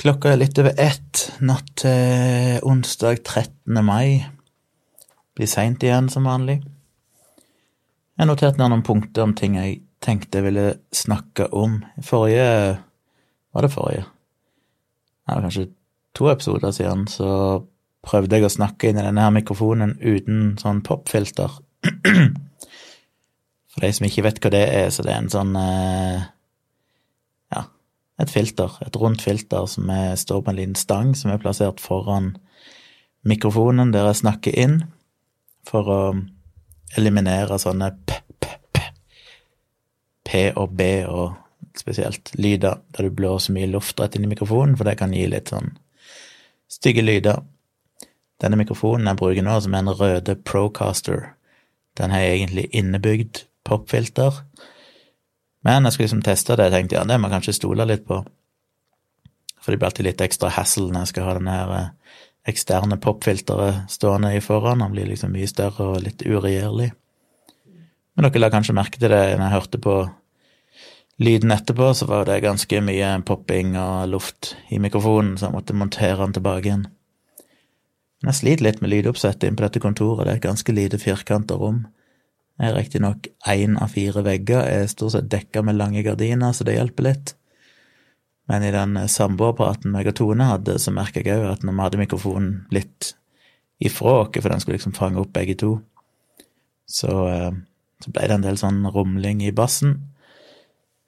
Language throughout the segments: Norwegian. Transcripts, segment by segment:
Klokka er litt over ett natt til onsdag 13. mai. Blir seint igjen, som vanlig. Jeg noterte ned noen punkter om ting jeg tenkte jeg ville snakke om. Forrige Var det forrige? Det var kanskje to episoder siden, så prøvde jeg å snakke inn i denne her mikrofonen uten sånn popfilter. For de som ikke vet hva det er, så det er en sånn eh, et filter. Et rundt filter som er, står på en liten stang som er plassert foran mikrofonen der jeg snakker inn, for å eliminere sånne p, p, p, p og b og spesielt lyder der du blåser mye luft rett inn i mikrofonen, for det kan gi litt sånn stygge lyder. Denne mikrofonen jeg bruker nå, som er en røde Procaster, den har egentlig innebygd popfilter. Men jeg skulle liksom teste det, jeg tenkte ja, det må jeg kanskje stole litt på. For det blir alltid litt ekstra hassle når jeg skal ha denne her eh, eksterne popfilteret stående i foran. Han blir liksom mye større og litt uregjerlig. Men dere la kanskje merke til det når jeg hørte på lyden etterpå, så var det ganske mye popping og luft i mikrofonen, så jeg måtte montere den tilbake igjen. Men jeg sliter litt med lydoppsettet inn på dette kontoret, det er et ganske lite firkanta rom. Er riktignok én av fire vegger er stort sett dekka med lange gardiner, så det hjelper litt. Men i den samboerapparaten meg og Tone hadde, så merka jeg òg at når vi hadde mikrofonen litt ifra oss, for den skulle liksom fange opp begge to, så, eh, så ble det en del sånn rumling i bassen.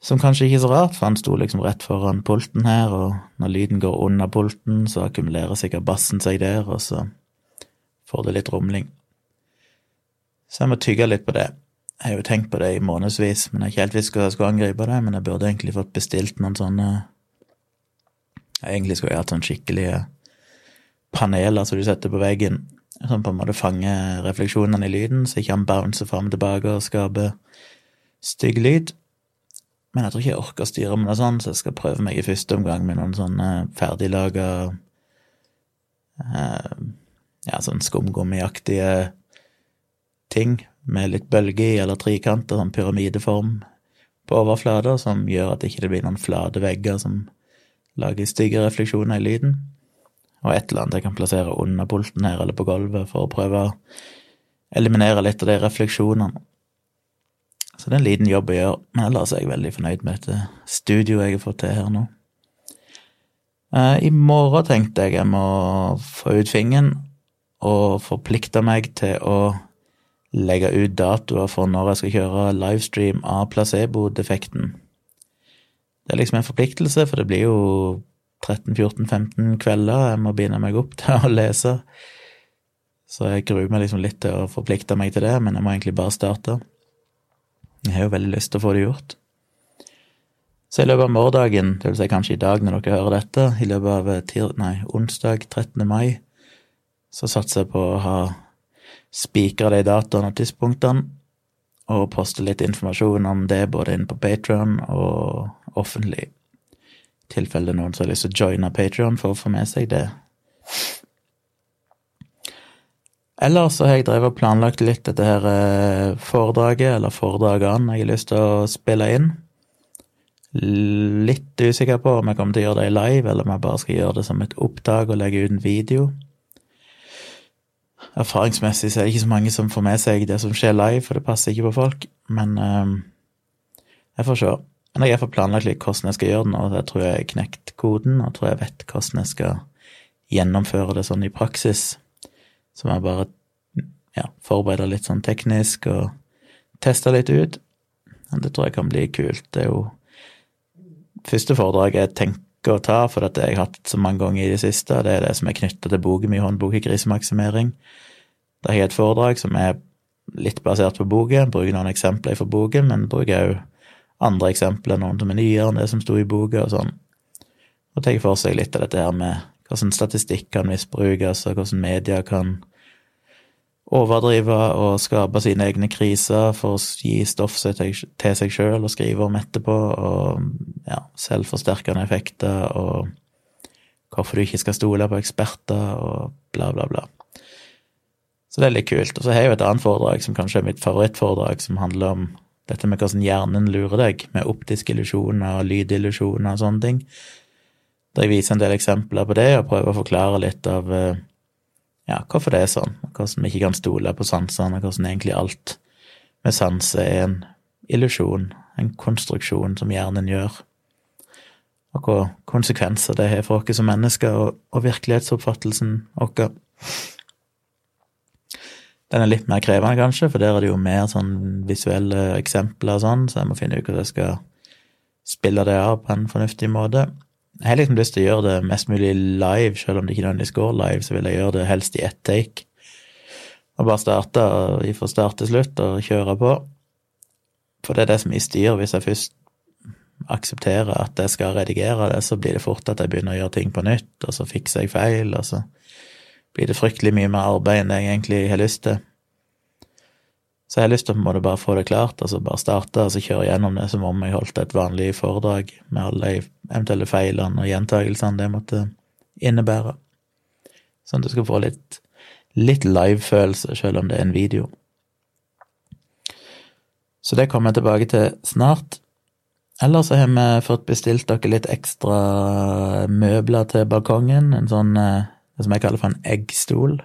Som kanskje ikke er så rart, for han sto liksom rett foran pulten her, og når lyden går under pulten, så akkumulerer sikkert bassen seg der, og så får det litt rumling. Så jeg må tygge litt på det. Jeg har jo tenkt på det i månedsvis, men jeg har ikke helt visst hva jeg skulle angripe det, men jeg burde egentlig fått bestilt noen sånne jeg Egentlig skulle jeg hatt sånne skikkelige paneler som du setter på veggen, som på en måte fanger refleksjonene i lyden, så ikke han bouncer fram og tilbake og skaper stygg lyd. Men jeg tror ikke jeg orker å styre med noe sånt, så jeg skal prøve meg i første omgang med noen sånne ferdiglaga eh, Ja, sånn skumgummiaktige ting med litt bølge i, eller trikanter, sånn pyramideform på overflata, som gjør at det ikke blir noen flate vegger som lager stygge refleksjoner i lyden. Og et eller annet jeg kan plassere under pulten her eller på gulvet for å prøve å eliminere litt av de refleksjonene. Så det er en liten jobb å gjøre, men ellers er jeg veldig fornøyd med dette studioet jeg har fått til her nå. Eh, I morgen tenkte jeg jeg må få ut fingeren og forplikte meg til å legge ut datoer for når jeg skal kjøre livestream av placebo-defekten. Det er liksom en forpliktelse, for det blir jo 13-14-15 kvelder jeg må begynne meg opp til å lese. Så jeg gruer meg liksom litt til å forplikte meg til det, men jeg må egentlig bare starte. Jeg har jo veldig lyst til å få det gjort. Så i løpet av morgendagen, vil si kanskje i dag når dere hører dette, i løpet av nei, onsdag 13. mai, så satser jeg på å ha spikre de datoene og tidspunktene, og poste litt informasjon om det både inn på Patron og offentlig, i tilfelle noen som har lyst til å joine Patron for å få med seg det. Ellers så har jeg drevet og planlagt litt dette her eh, foredraget, eller foredragene, jeg har lyst til å spille inn. Litt usikker på om jeg kommer til å gjøre det live, eller om jeg bare skal gjøre det som et opptak og legge ut en video erfaringsmessig så er det ikke så mange som får med seg det som skjer live, for det passer ikke på folk. Men um, jeg får se. Men jeg har fått planlagt litt hvordan jeg skal gjøre det nå. Jeg tror jeg har knekt koden, og tror jeg vet hvordan jeg skal gjennomføre det sånn i praksis. Så må jeg bare ja, forberede litt sånn teknisk og teste litt ut. Det tror jeg kan bli kult. Det er jo første foredrag jeg å ta, for dette har jeg hatt så mange ganger i det siste. Det er det som er knytta til boken min, Håndbok i krisemaksimering. Da har jeg et foredrag som er litt basert på boken, bruker noen eksempler fra boken, men bruker òg andre eksempler, noen som er nyere enn det som sto i boka, og sånn. Og tar for seg litt av dette her med hvordan statistikk kan misbrukes, og hvordan media kan overdrive og skape sine egne kriser for å gi stoff til seg sjøl og skrive om etterpå, og ja, selvforsterkende effekter, og hvorfor du ikke skal stole på eksperter, og bla, bla, bla. Så det er litt kult. Og så har jeg jo et annet foredrag som kanskje er mitt favorittforedrag, som handler om dette med hvordan hjernen lurer deg, med optiske illusjoner og lydillusjoner og sånne ting. Der jeg viser en del eksempler på det, og prøver å forklare litt av eh, ja, hvorfor det er sånn, hvordan vi ikke kan stole på sansene, og hvordan egentlig alt med sanser er en illusjon, en konstruksjon som hjernen gjør, og hva konsekvenser det har for oss som mennesker og, og virkelighetsoppfattelsen vår. Den er litt mer krevende, kanskje, for der er det jo mer sånn visuelle eksempler og sånn, så jeg må finne ut hvordan jeg skal spille det av på en fornuftig måte. Jeg har liksom lyst til å gjøre det mest mulig live, selv om det ikke nødvendigvis går live, så vil jeg gjøre det helst i ett take. Og bare starte fra start til slutt og kjøre på. For det er det som gir styr. Hvis jeg først aksepterer at jeg skal redigere det, så blir det fort at jeg begynner å gjøre ting på nytt, og så fikser jeg feil, og så blir det fryktelig mye mer arbeid enn jeg egentlig har lyst til. Så jeg har lyst til å bare få det klart, altså bare starte og altså kjøre gjennom det som om jeg holdt et vanlig foredrag med alle eventuelle feilene og gjentakelsene det måtte innebære. Sånn at du skal få litt, litt live-følelse, selv om det er en video. Så det kommer jeg tilbake til snart. Ellers har vi fått bestilt dere litt ekstra møbler til balkongen. En sånn eh, det som jeg kaller for en eggstol.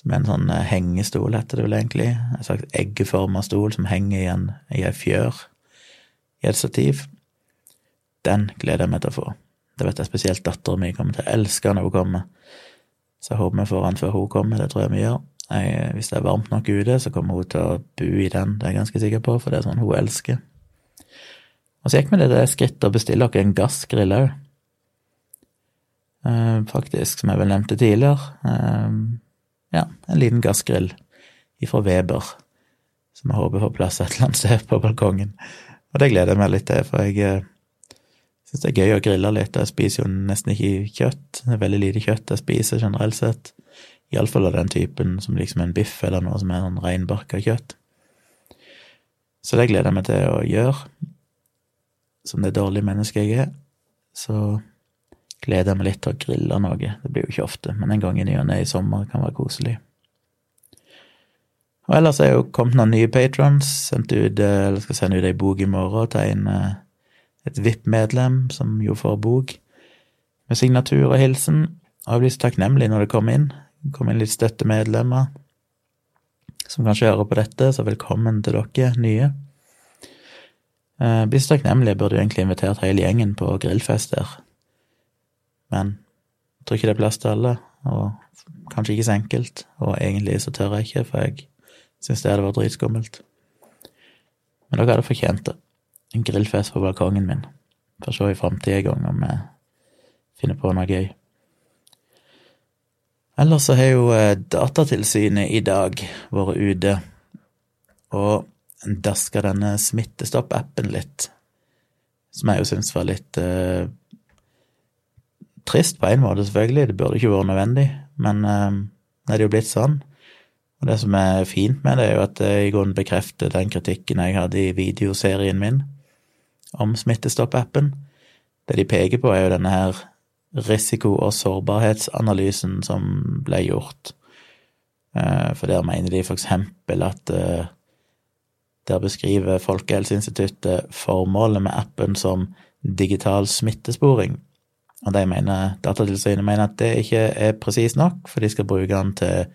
Som er en sånn eh, hengestol, heter det vel egentlig. En slags eggeforma stol som henger i en, i ei fjør i et stativ. Den gleder jeg meg til å få. Det vet jeg spesielt dattera mi kommer til å elske når hun kommer. Så jeg håper vi får den før hun kommer, det tror jeg vi gjør. Jeg, hvis det er varmt nok ute, så kommer hun til å bo i den, det er jeg ganske sikker på, for det er sånn hun elsker. Og så gikk vi det, det skrittet å bestille oss en gassgrill òg. Eh, faktisk, som jeg vel nevnte tidligere. Eh, ja, en liten gassgrill ifra Weber, som jeg håper får plass et eller annet sted på balkongen. Og det gleder jeg meg litt til, for jeg eh, syns det er gøy å grille litt. Jeg spiser jo nesten ikke kjøtt. Det er veldig lite kjøtt jeg spiser generelt sett. Iallfall av den typen som liksom en biff eller noe som er sånn reinbarka kjøtt. Så det gleder jeg meg til å gjøre. Som det dårlige mennesket jeg er, så gleder jeg meg litt til å grille noe. Det blir jo ikke ofte, men en gang i ny og ne i sommer kan være koselig. Og ellers er jo kommet noen nye patrons. Sendt ut, eh, eller skal sende ut ei bok i morgen til en, eh, et VIP-medlem som jo får bok med signatur og hilsen. Og jeg blir så takknemlig når det kommer inn. Kommer inn litt støttemedlemmer som kanskje hører på dette, så velkommen til dere nye. Jeg eh, blir så takknemlig. Jeg burde jo egentlig invitert hele gjengen på grillfest der. Men jeg tror ikke det er plass til alle, og kanskje ikke så enkelt. Og egentlig så tør jeg ikke, for jeg syns det hadde vært dritskummelt. Men dere hadde fortjent det. En grillfest på balkongen min. For se i framtida en gang om jeg finner på noe gøy. Ellers så har jo eh, Datatilsynet i dag vært ute og daska denne Smittestopp-appen litt, som jeg jo syns var litt eh, trist på en måte, selvfølgelig, det burde ikke vært nødvendig, men uh, det er jo blitt sånn. Og det som er fint med det, er jo at det i grunnen bekrefter den kritikken jeg hadde i videoserien min om Smittestopp-appen. Det de peker på, er jo denne her risiko- og sårbarhetsanalysen som ble gjort. Uh, for der mener de for eksempel at uh, der beskriver Folkehelseinstituttet formålet med appen som digital smittesporing. Og de mener, Datatilsynet mener at det ikke er presis nok, for de skal bruke den til,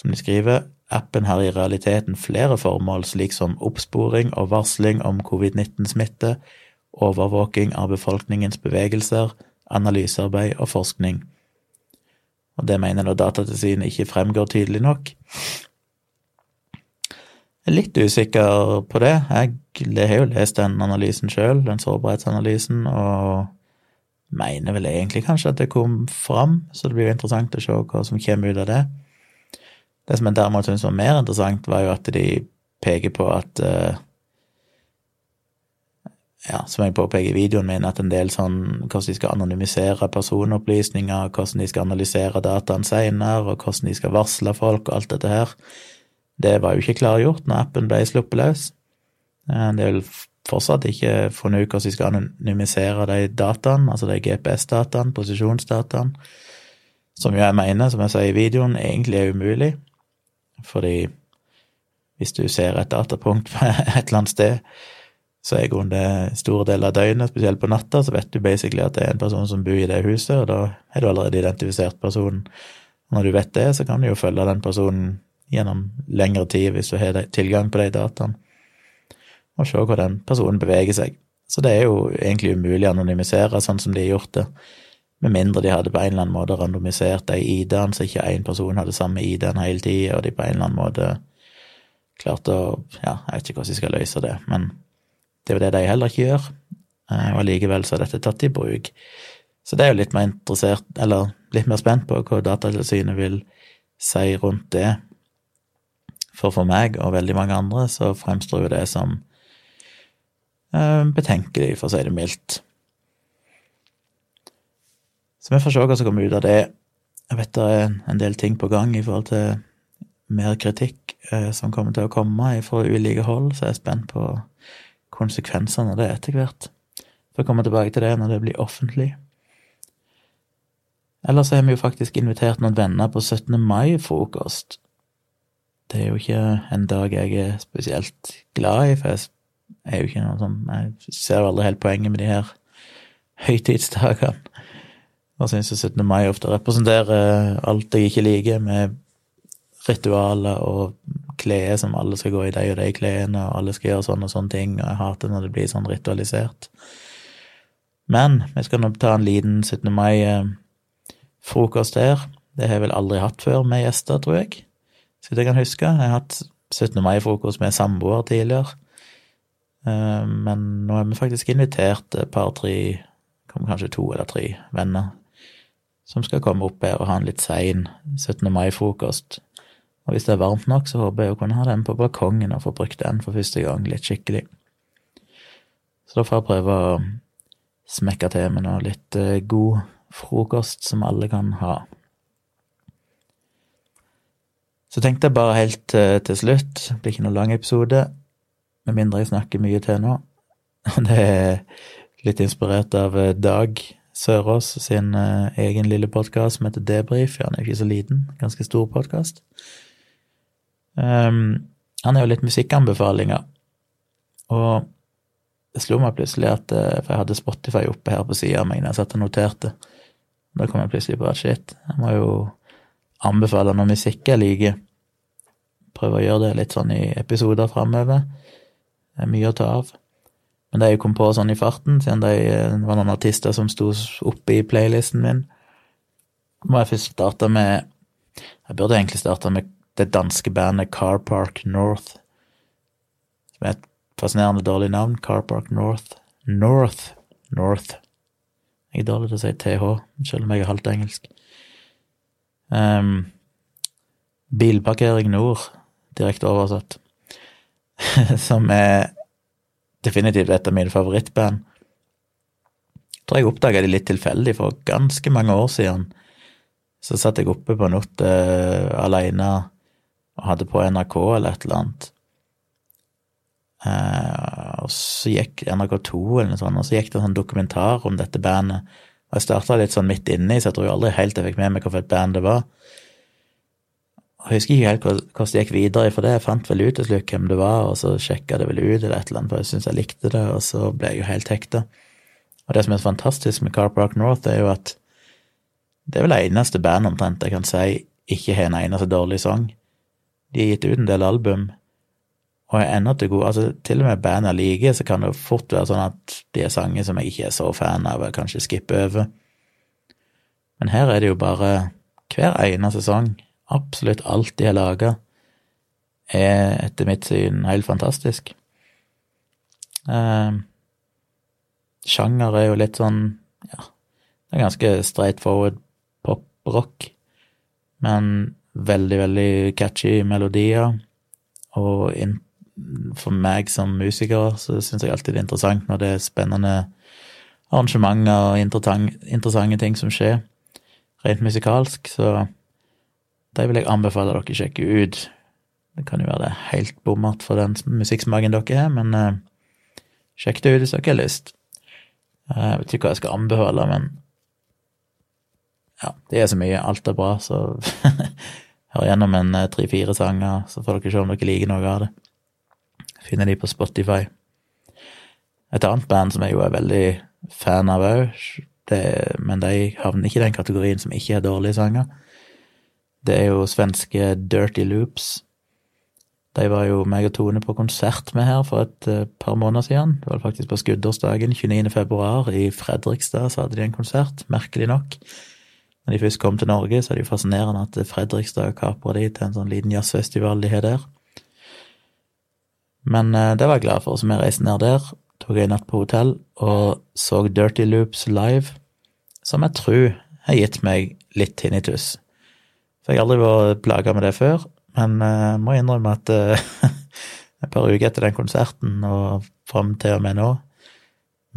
som de skriver, appen har i realiteten flere formål, slik som oppsporing og varsling om covid-19-smitte, overvåking av befolkningens bevegelser, analysearbeid og forskning. Og det mener da Datatilsynet ikke fremgår tydelig nok. Jeg er litt usikker på det. Jeg har jo lest den analysen sjøl, den sårbarhetsanalysen, og mener vel egentlig kanskje at det kom fram, så det blir jo interessant å se hva som kommer ut av det. Det som jeg derimot syntes var mer interessant, var jo at de peker på at uh, ja, som jeg påpeker i videoen min, at en del sånn hvordan de skal anonymisere personopplysninger, hvordan de skal analysere dataen seinere, og hvordan de skal varsle folk og alt dette her, det var jo ikke klargjort når appen ble sluppet løs. Eh, det er vel fortsatt ikke funnet ut hvordan de skal anonymisere de dataene, altså de GPS-dataene, posisjonsdataene, som jo jeg mener, som jeg sier i videoen, egentlig er umulig. Fordi hvis du ser et datapunkt et eller annet sted, Så er grunnen store deler av døgnet, spesielt på natta, så vet du basically at det er en person som bor i det huset, og da er du allerede identifisert personen. Og når du vet det, så kan du jo følge den personen gjennom lengre tid hvis du har tilgang på de dataene, og se hvor den personen beveger seg. Så det er jo egentlig umulig å anonymisere sånn som de har gjort det, med mindre de hadde på en eller annen måte randomisert de ID-ene, så ikke én person hadde samme ID-en hele tida, og de på en eller annen måte klarte å Ja, jeg vet ikke hvordan de skal løse det, men det er jo det de heller ikke gjør, eh, og allikevel så er dette tatt i bruk. Så det er jo litt mer interessert, eller litt mer spent på hva Datatilsynet vil si rundt det. For for meg og veldig mange andre så fremstår jo det som betenkelig, for å si det mildt. Så vi får se hva som kommer ut av det. Jeg vet det er en del ting på gang i forhold til mer kritikk eh, som kommer til å komme fra ulike hold, så jeg er spent på konsekvensene av det etter hvert. Får komme tilbake til det når det blir offentlig. Ellers har vi jo faktisk invitert noen venner på 17. mai-frokost. Det er jo ikke en dag jeg er spesielt glad i, for jeg noe sånn Jeg ser jo aldri helt poenget med de her høytidsdagene. Og syns 17. mai ofte representerer alt jeg ikke liker, med ritualer og klær som alle skal gå i de og de klærne, og alle skal gjøre sånne og sånne ting, og jeg hater når det blir sånn ritualisert. Men vi skal nå ta en liten 17. mai-frokost her. Det har jeg vel aldri hatt før med gjester, tror jeg, så jeg kan huske. Jeg har hatt 17. mai-frokost med samboer tidligere. Eh, men nå er vi faktisk invitert et par-tre, kanskje to eller tre venner, som skal komme opp her og ha en litt sein 17. mai-frokost. Og hvis det er varmt nok, så håper jeg å kunne ha den på balkongen og få brukt den for første gang litt skikkelig. Så da får jeg prøve å smekke til med noe litt eh, god frokost som alle kan ha. Så tenkte jeg bare helt eh, til slutt, det blir ikke noen lang episode, med mindre jeg snakker mye til nå. Det er litt inspirert av eh, Dag Sørås sin egen lille podkast som heter Debrif. Han er jo ikke så liten, ganske stor podkast. Um, han er jo litt musikkanbefalinger, og det slo meg plutselig at eh, For jeg hadde Spotify oppe her på sida av meg når jeg satt og noterte. Da kom jeg plutselig på at shit, jeg må jo anbefale noe musikk jeg liker. Prøve å gjøre det litt sånn i episoder framover. Det er mye å ta av. Men det jeg kom på sånn i farten, siden det var noen artister som sto oppe i playlisten min, må jeg først starte med Jeg burde egentlig starte med det danske bandet Car Park North. Som er et fascinerende dårlig navn. Car Park North. North. North. Jeg er dårlig til å si TH, selv om jeg er halvt engelsk. Um, Bilparkering Nord, direkte oversatt. som er definitivt et av mine favorittband. Jeg tror jeg oppdaga de litt tilfeldig for ganske mange år siden. Så satt jeg oppe på natta uh, aleine og hadde på NRK eller et eller annet. Uh, og så gikk NRK2 eller noe sånt, og så gikk det en sånn dokumentar om dette bandet. Og jeg starta litt sånn midt inni, så jeg tror aldri helt jeg fikk med meg hvilket band det var. Jeg husker ikke helt hvordan det gikk videre for det, jeg fant vel ut til slutt hvem det var, og så sjekka det vel ut eller et eller annet, for jeg syntes jeg likte det, og så ble jeg jo helt hekta. Og det som er så fantastisk med Car Park North, er jo at det er vel det eneste bandet omtrent jeg kan si ikke har en eneste dårlig sang. De har gitt ut en del album, og er ennå til gode Altså, til og med band jeg liker, så kan det fort være sånn at de er sanger som jeg ikke er så fan av, og kanskje skipper over. Men her er det jo bare hver eneste sang, absolutt alt de har laga, er etter mitt syn helt fantastisk. Eh, sjanger er jo litt sånn, ja, det er ganske straight forward pop-rock, men veldig, veldig catchy melodier. Og in, for meg som musiker så syns jeg alltid det er interessant når det er spennende arrangementer og interessante ting som skjer, rent musikalsk. Så de vil jeg anbefale dere å sjekke ut. Det kan jo være det helt bommert for den musikksmaken dere har, men uh, sjekk det ut hvis dere har lyst. Uh, jeg vet ikke hva jeg skal anbefale, men ja, det er så mye. Alt er bra, så hør gjennom en eh, tre-fire sanger, så får dere se om dere liker noe av det. Finner de på Spotify. Et annet band som jeg jo er veldig fan av òg, men de havner ikke i den kategorien som ikke er dårlige sanger. Det er jo svenske Dirty Loops. De var jo meg og Tone på konsert med her for et uh, par måneder siden. Det var faktisk på skuddårsdagen, 29. februar, i Fredrikstad, så hadde de en konsert, merkelig nok. Når de først kom til Norge, så er det jo fascinerende at Fredrikstad kapra de til en sånn liten jazzfestival de har der. Men uh, det var jeg glad for, så vi reiste ned der, tok en natt på hotell og så Dirty Loops live, som jeg tror har gitt meg litt tinnitus. For jeg har aldri vært plaga med det før, men jeg uh, må innrømme at uh, et par uker etter den konserten og fram til og med nå,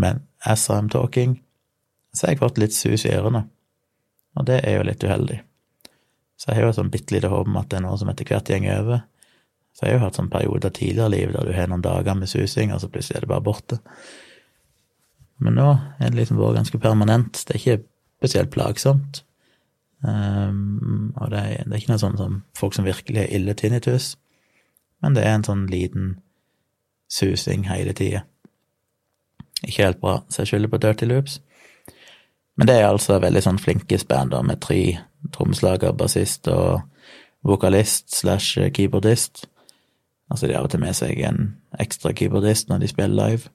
men as I'm talking, så har jeg fått litt sus i ørene. Og det er jo litt uheldig. Så jeg har jo et sånn bitte lite håp om at det er noe som etter hvert går over. Så jeg har jo hatt sånn perioder tidligere i livet der du har noen dager med susing, og så plutselig er det bare borte. Men nå er det liksom vært ganske permanent. Det er ikke spesielt plagsomt. Um, og det er, det er, ikke noe sånn som folk som virkelig er ille tinnitus, men det er en sånn liten susing hele tida. Ikke helt bra, så jeg skylder på Dirty Loops. Men det er altså veldig sånn flinkisband med tre trommeslager, bassist og vokalist slash keyboardist. Altså, de har til med seg en ekstra keyboardist når de spiller live.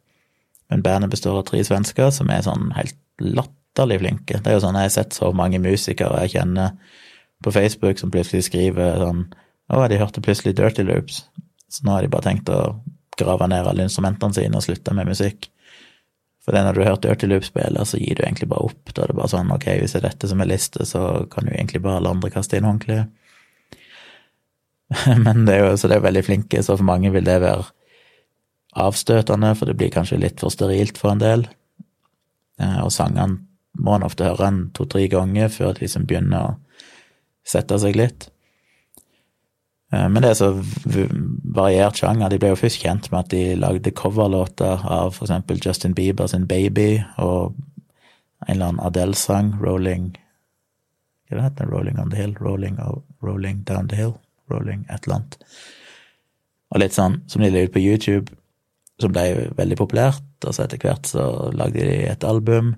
Men bandet består av tre svensker som er sånn helt latt latterlig flinke. Det er jo sånn, Jeg har sett så mange musikere jeg kjenner på Facebook som plutselig skriver sånn Å, de hørte plutselig Dirty Loops, så nå har de bare tenkt å grave ned alle instrumentene sine og slutte med musikk. For det når du har hørt Dirty Loop spille, så gir du egentlig bare opp. Da er det bare sånn ok, hvis det er dette som er liste, så kan jo egentlig bare alle andre kaste inn håndkleet. Men det er jo, så det er veldig flinke, så for mange vil det være avstøtende, for det blir kanskje litt for sterilt for en del. Eh, og sangene må han ofte høre den to-tre ganger før det liksom begynner å sette seg litt. Eh, men det er så variert sjanger. De ble jo først kjent med at de lagde coverlåter av eksempel Justin Bieber sin Baby og en eller annen Adele-sang, Rolling Hva det heter Rolling on the Hill? Rolling, rolling Down the Hill? Rolling et eller annet. Og litt sånn som de la ut på YouTube, som ble veldig populært. Og så etter hvert så lagde de et album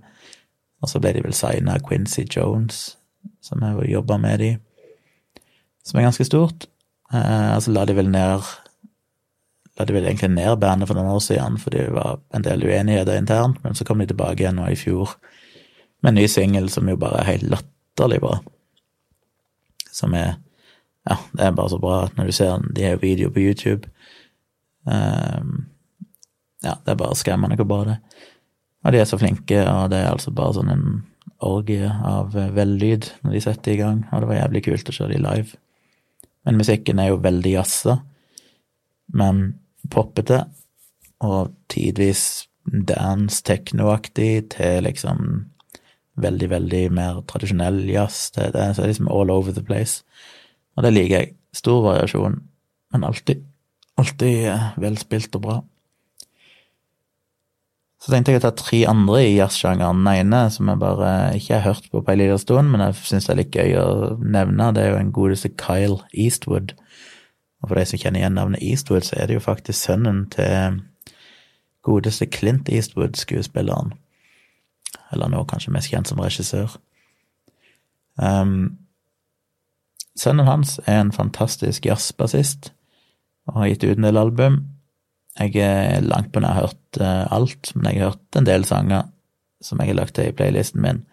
og så ble de vel signa Quincy Jones, som har jobba med de, som er ganske stort. Eh, så la de vel ned La de vel egentlig ned bandet for noen år siden, fordi det var en del uenigheter internt, men så kom de tilbake igjen nå i fjor med en ny singel som jo bare er helt latterlig bra. Som er Ja, det er bare så bra at når du ser de har video på YouTube. Um, ja, det er bare skremmende hvor bra det er. Og de er så flinke, og det er altså bare sånn en orgie av vellyd når de setter i gang, og det var jævlig kult å se de live. Men musikken er jo veldig jazza, men poppete, og tidvis dance, teknoaktig, til liksom veldig, veldig mer tradisjonell jazz. Det, det er liksom all over the place. Og det liker jeg. Stor variasjon, men alltid, alltid eh, velspilt og bra. Så tenkte jeg å ta tre andre i jazzsjangeren. Den ene som jeg bare ikke har hørt på på en liten stund, men jeg syns er litt gøy å nevne, det er jo en godeste Kyle Eastwood. Og for de som kjenner igjen navnet Eastwood, så er det jo faktisk sønnen til godeste Clint Eastwood, skuespilleren. Eller nå kanskje mest kjent som regissør. Um, sønnen hans er en fantastisk jazzbassist og har gitt ut en del album. Jeg er langt på nær hørt uh, alt, men jeg har hørt en del sanger som jeg har lagt til i playlisten min,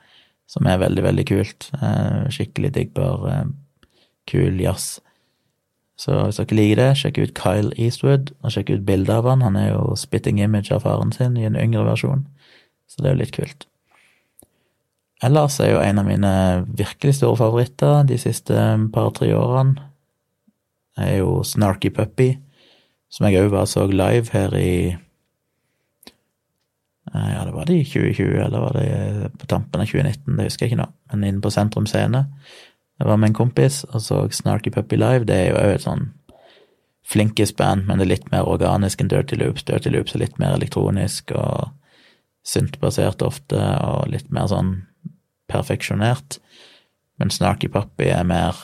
som er veldig, veldig kult. Uh, skikkelig diggbar, uh, kul jazz. Så hvis dere liker det, sjekk ut Kyle Eastwood, og sjekk ut bildet av han. Han er jo spitting image av faren sin i en yngre versjon, så det er jo litt kult. Ellers er jo en av mine virkelig store favoritter de siste par-tre årene, er jo Snarky Puppy som jeg òg var så live her i eh, Ja, det var det i 2020, eller var det på tampen av 2019, det husker jeg ikke nå, men inne på Sentrum Scene. Jeg var med en kompis og så Snarky Puppy Live. Det er jo òg et sånn flinkest band, men det er litt mer organisk enn Dirty Loops. Dirty Loops er litt mer elektronisk og syntbasert ofte, og litt mer sånn perfeksjonert. Men Snarky Puppy er mer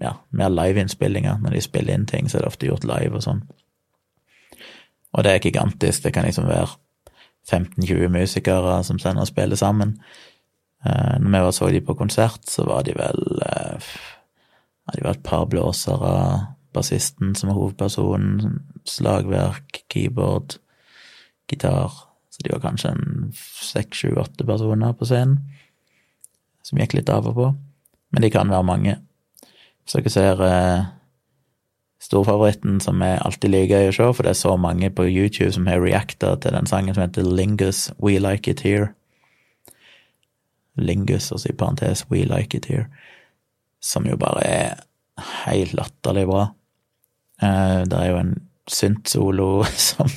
ja, mer liveinnspillinger. Når de spiller inn ting, så er det ofte gjort live og sånn. Og det er gigantisk. Det kan liksom være 15-20 musikere som sender og spiller sammen. Uh, når vi var så de på konsert, så var de vel ja, De var et par blåsere, bassisten som er hovedpersonen, slagverk, keyboard, gitar. Så de var kanskje en seks, sju, åtte personer på scenen, som gikk litt av og på. Men de kan være mange. Hvis dere ser uh, storfavoritten som jeg alltid liker å se, for det er så mange på YouTube som har reacta til den sangen som heter Lingus We Like It Here. Lingus, altså i parentes We Like It Here, som jo bare er helt latterlig bra. Eh, det er jo en synt-solo som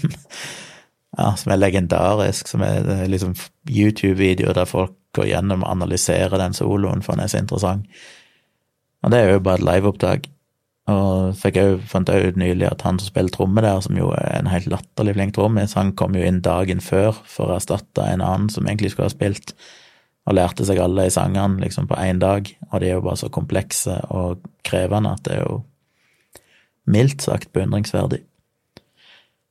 ja, som er legendarisk, som er liksom YouTube-videoer der folk går gjennom og analyserer den soloen, for den er så interessant. Og det er jo bare et liveopptak. Og fikk jeg fant jeg ut nylig at han som spiller tromme der, som jo er en helt latterlig flink trommis, han kom jo inn dagen før for å erstatte en annen som egentlig skulle ha spilt, og lærte seg alle de sangene liksom på én dag. Og de er jo bare så komplekse og krevende at det er jo mildt sagt beundringsverdig.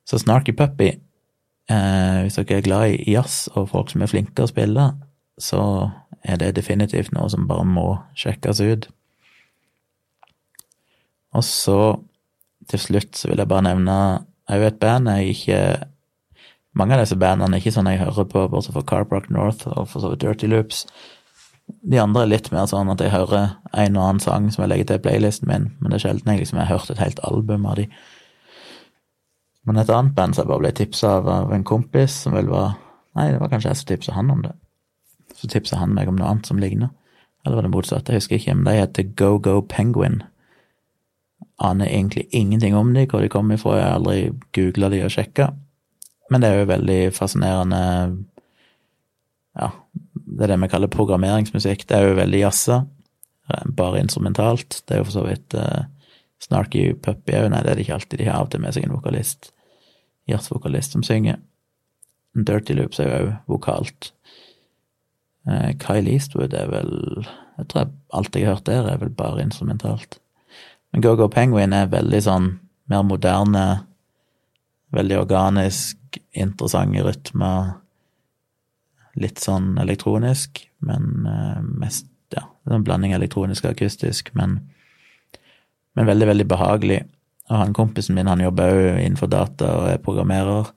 Så Snarky Puppy, eh, hvis dere er glad i jazz og folk som er flinke å spille, så er det definitivt noe som bare må sjekkes ut. Og så, til slutt, så vil jeg bare nevne òg et band jeg ikke Mange av disse bandene er ikke sånn jeg hører på, bortsett fra Carbrock North og for så vidt Dirty Loops. De andre er litt mer sånn at jeg hører en og annen sang som jeg legger til playlisten min, men det er sjelden jeg liksom har hørt et helt album av de. Men et annet band som jeg bare ble tipsa av av en kompis, som vel var Nei, det var kanskje jeg som tipsa han om det. Så tipsa han meg om noe annet som ligner. Eller var det motsatt? Jeg husker ikke, men de heter Go Go Penguin. Aner egentlig ingenting om de, hvor de kommer ifra, jeg har aldri googla de og sjekka. Men det er jo veldig fascinerende Ja, det er det vi kaller programmeringsmusikk. Det er jo veldig jazza, bare instrumentalt. Det er jo for så vidt uh, Snarky Puppy òg, nei, det er det ikke alltid. De har av og til med seg en vokalist, jazzvokalist, som synger. Dirty Loops er jo òg vokalt. Uh, Kyle Eastwood er vel Jeg tror alt jeg har hørt der, er vel bare instrumentalt. Men Go-Go Penguin er veldig sånn mer moderne, veldig organisk, interessante rytmer. Litt sånn elektronisk, men uh, mest ja, en blanding elektronisk og akustisk, men, men veldig, veldig behagelig. Og han kompisen min, han jobber òg innenfor data og er programmerer.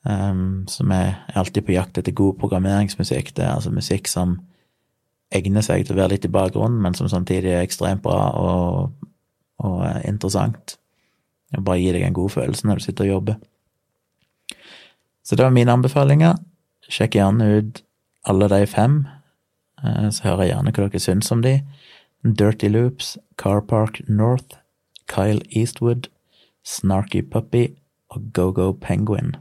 Um, som er alltid på jakt etter god programmeringsmusikk. Det er altså musikk som egner seg til å være litt i bakgrunnen, men som samtidig er ekstremt bra og og eh, interessant. Det bare gir deg en god følelse når du sitter og jobber. Så det var mine anbefalinger. Sjekk gjerne ut alle de fem, eh, så hører jeg gjerne hva dere syns om de. Dirty Loops, Car Park North, Kyle Eastwood, Snarky Puppy og Go-Go Penguin,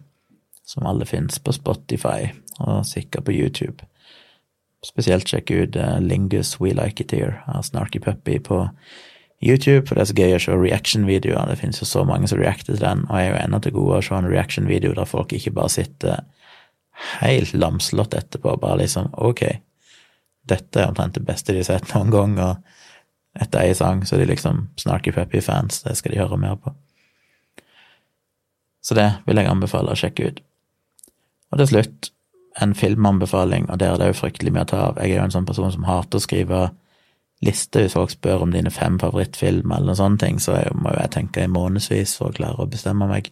som alle fins på Spotify og sikkert på YouTube. Spesielt sjekk ut uh, Lingus We Like It Here av Snarky Puppy på YouTube, for det er så gøy å se reaction-videoer. Det finnes jo så mange som reacter til den, og jeg er jo ennå til gode å se en reaction-video der folk ikke bare sitter helt lamslått etterpå, bare liksom ok, dette er omtrent det beste de har sett noen gang, og etter ei sang så er de liksom Snarky Puppy-fans, det skal de høre mer på. Så det vil jeg anbefale å sjekke ut. Og til slutt, en filmanbefaling, og der er det jo fryktelig mye å ta av. Jeg er jo en sånn person som hater å skrive liste hvis folk spør om dine fem favorittfilmer eller noen sånne ting, så må jo jeg tenke i månedsvis for å klare å bestemme meg.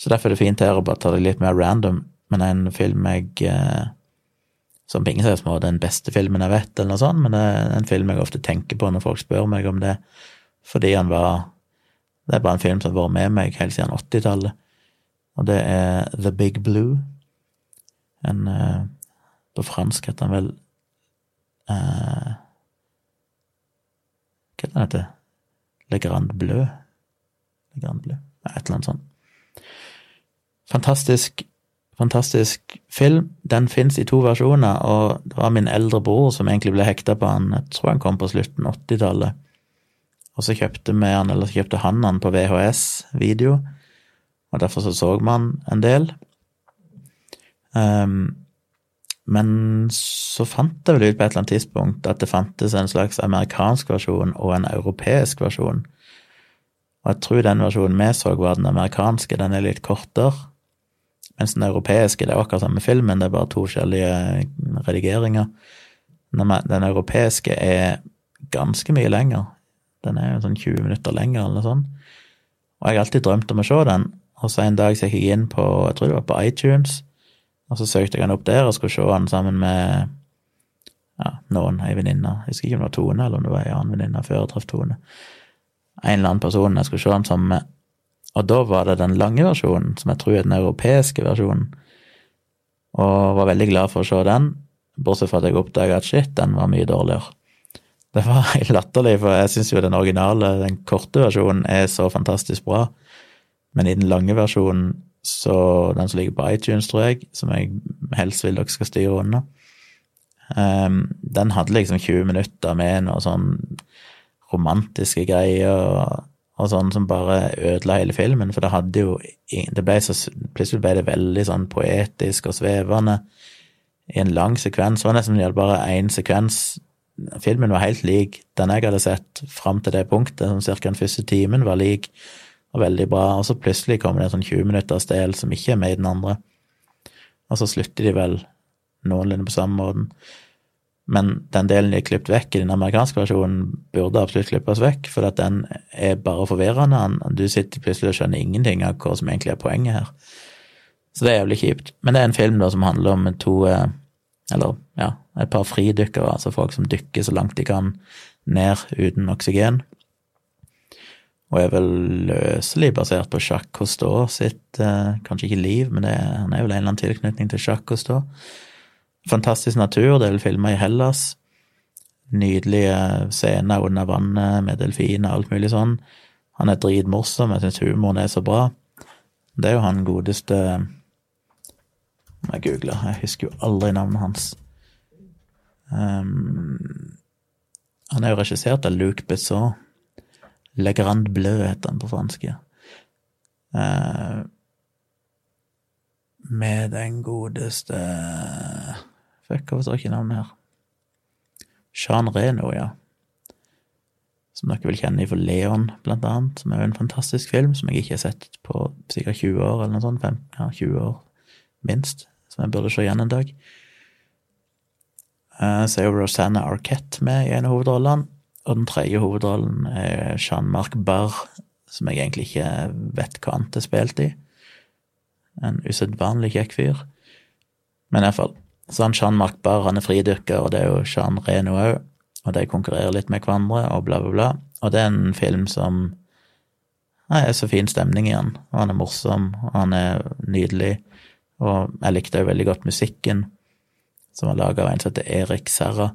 Så derfor er det fint her å bare ta det litt mer random, men en film jeg eh, som på ingen slags måte den beste filmen jeg vet, eller noe sånt, men det er en film jeg ofte tenker på når folk spør meg om det, fordi han var Det er bare en film som har vært med meg helt siden 80-tallet, og det er The Big Blue. En eh, På fransk heter han vel eh, heter Le Grand Bleu? Le Grand Bleu? Et eller annet sånt. Fantastisk, fantastisk film. Den fins i to versjoner, og det var min eldre bror som egentlig ble hekta på han. Jeg tror han kom på slutten av 80-tallet. Og så kjøpte vi han, eller så kjøpte han han på VHS-video, og derfor så så man en del. Um, men så fant jeg vel ut på et eller annet tidspunkt at det fantes en slags amerikansk versjon og en europeisk versjon. Og jeg tror den versjonen vi så, var den amerikanske. Den er litt kortere. Mens den europeiske, det er akkurat samme filmen, det er bare to forskjellige redigeringer. Den europeiske er ganske mye lenger. Den er jo sånn 20 minutter lenger, eller noe sånt. Og jeg har alltid drømt om å se den, og så en dag så gikk jeg inn på, jeg tror det var på iTunes, og så søkte jeg han opp der og skulle se han sammen med ja, noen, ei venninne. Jeg husker ikke om det var Tone, eller om det var ei annen venninne før jeg traff Tone. En eller annen person jeg skulle se han sammen med. Og da var det den lange versjonen, som jeg tror er den europeiske versjonen. Og var veldig glad for å se den, bortsett fra at jeg oppdaga at shit, den var mye dårligere. Det var helt latterlig, for jeg syns jo den originale, den korte versjonen, er så fantastisk bra. Men i den lange versjonen, så den som ligger på iTunes, tror jeg, som jeg helst vil dere skal styre unna, um, den hadde liksom 20 minutter med noe sånn romantiske greier og, og sånn som bare ødela hele filmen, for det hadde jo det ble så, Plutselig ble det veldig sånn poetisk og svevende i en lang sekvens. Det var nesten det bare én sekvens. Filmen var helt lik den jeg hadde sett fram til det punktet, som ca. den første timen var lik og veldig bra, og så plutselig kommer det en sånn 20 minutters del som ikke er med i den andre, og så slutter de vel noenlunde på samme måten. Men den delen de har klippet vekk i den amerikanske versjonen, burde absolutt klippes vekk, for at den er bare forvirrende. Du sitter plutselig og skjønner ingenting av hva som egentlig er poenget her. Så det er jævlig kjipt. Men det er en film da som handler om to eh, Eller ja, et par fridykkere, altså folk som dykker så langt de kan ned uten oksygen. Og er vel løselig basert på Jacques Cousteau sitt eh, Kanskje ikke liv, men det, han er vel en eller annen tilknytning til Jacques Cousteau. Fantastisk natur, det er vel filma i Hellas. Nydelige scener under vannet med delfiner og alt mulig sånn. Han er dritmorsom, jeg syns humoren er så bra. Det er jo han godeste Må jeg google, jeg husker jo aldri navnet hans. Um, han er jo regissert av Luc Besson. Le Grand Bleu heter han på fransk. Uh, med den godeste Fuck, hvorfor står ikke navnet her? Jean Reno, ja. Som dere vil kjenne fra Leon, blant annet, som er jo en fantastisk film som jeg ikke har sett på sikkert 20 år, eller noe sånt. 15, ja, 20 år, minst. Som jeg burde se igjen en dag. Uh, så er jo Rosanna Arquette med i en av hovedrollene. Og den tredje hovedrollen er Jean-Marc Barr, som jeg egentlig ikke vet hva annet er spilt i. En usedvanlig kjekk fyr. Men iallfall. Så han Jean-Marc Barr han er fridykker, og det er jo Jean Reno òg. Og de konkurrerer litt med hverandre, og bla, bla, bla. Og det er en film som Nei, er så fin stemning i han. Og han er morsom, og han er nydelig. Og jeg likte jo veldig godt musikken, som var laga av en som heter Erik Serra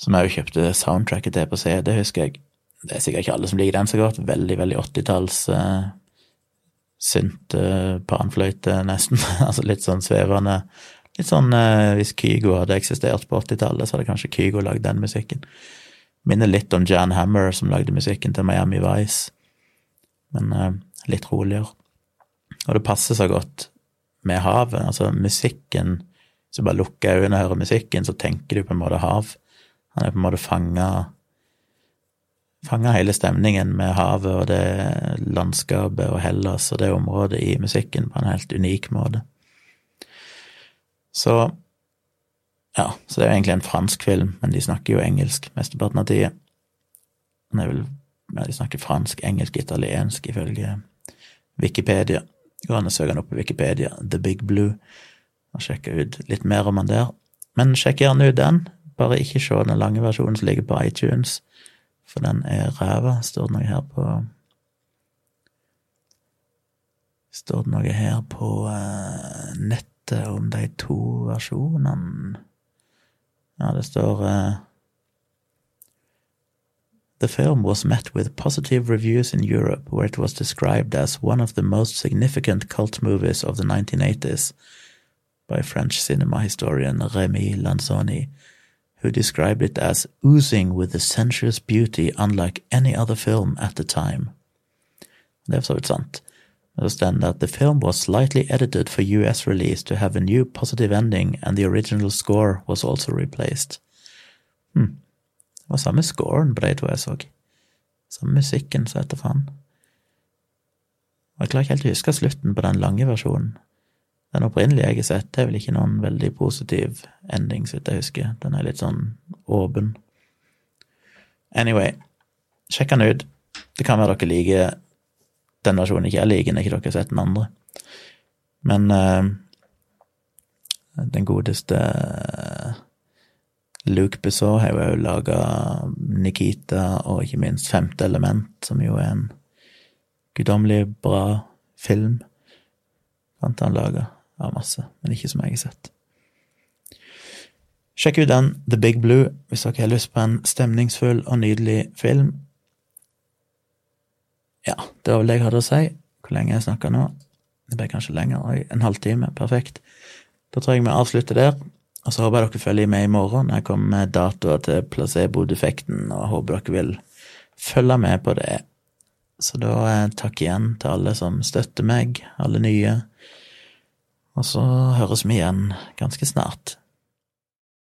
som jeg jo kjøpte soundtracket til på CD, husker jeg. Det er sikkert ikke alle som liker den så godt. Veldig, veldig åttitalls uh, synt uh, panfløyte, nesten. altså litt sånn svevende. Litt sånn uh, hvis Kygo hadde eksistert på 80-tallet, så hadde kanskje Kygo lagd den musikken. Minner litt om Jan Hammer, som lagde musikken til Miami Vice, men uh, litt roligere. Og det passer så godt med havet. Altså musikken Hvis du bare lukker øynene og hører musikken, så tenker du på en måte hav. Han er på en måte fanga Fanga hele stemningen med havet og det landskapet og Hellas og det området i musikken på en helt unik måte. Så ja, så det er jo egentlig en fransk film, men de snakker jo engelsk mesteparten av tida. Ja, de snakker fransk, engelsk, italiensk, ifølge Wikipedia. Går an å søke den opp på Wikipedia, The Big Blue, og sjekke ut litt mer om han der. Men sjekk gjerne ut den. Bare ikke se den lange versjonen som ligger på iTunes, for den er ræva. Står det noe her på Står det noe her på uh, nettet om de to versjonene? Ja, det står uh, The film was met with positive reviews in Europe, where it was described as one of the most significant cult movies of the 1980s by French cinema historian Remy Lanzoni, who described it as oozing with a sensuous beauty unlike any other film at the time. Det er for så vidt sant. Det står at the film was slightly edited for US release to have a new positive ending, and the original score was also replaced. Hmm. Det var samme scoren på de to jeg så. Samme musikken, så etter faen. Jeg klarer ikke helt å huske slutten på den lange versjonen. Den opprinnelige jeg har sett, er vel ikke noen veldig positiv ending, så vidt jeg husker. Den er litt sånn åpen. Anyway, sjekk den ut. Det kan være dere liker den versjonen ikke jeg liker, når ikke dere har sett den andre. Men uh, den godeste Luke Besson har jo òg laga Nikita og ikke minst Femte element, som jo er en guddommelig bra film. Fant han laga av masse, men ikke som jeg har sett. Sjekk ut den, The Big Blue, hvis dere har lyst på en stemningsfull og nydelig film. Ja, det var vel det jeg hadde å si. Hvor lenge jeg snakka nå? Det ble kanskje lenger. Oi, en halvtime. Perfekt. Da tror jeg vi avslutter der. Og så håper jeg dere følger med i morgen når jeg kommer med datoer til placebo-defekten, og håper dere vil følge med på det. Så da eh, takk igjen til alle som støtter meg, alle nye. Og så høres vi igjen ganske snart.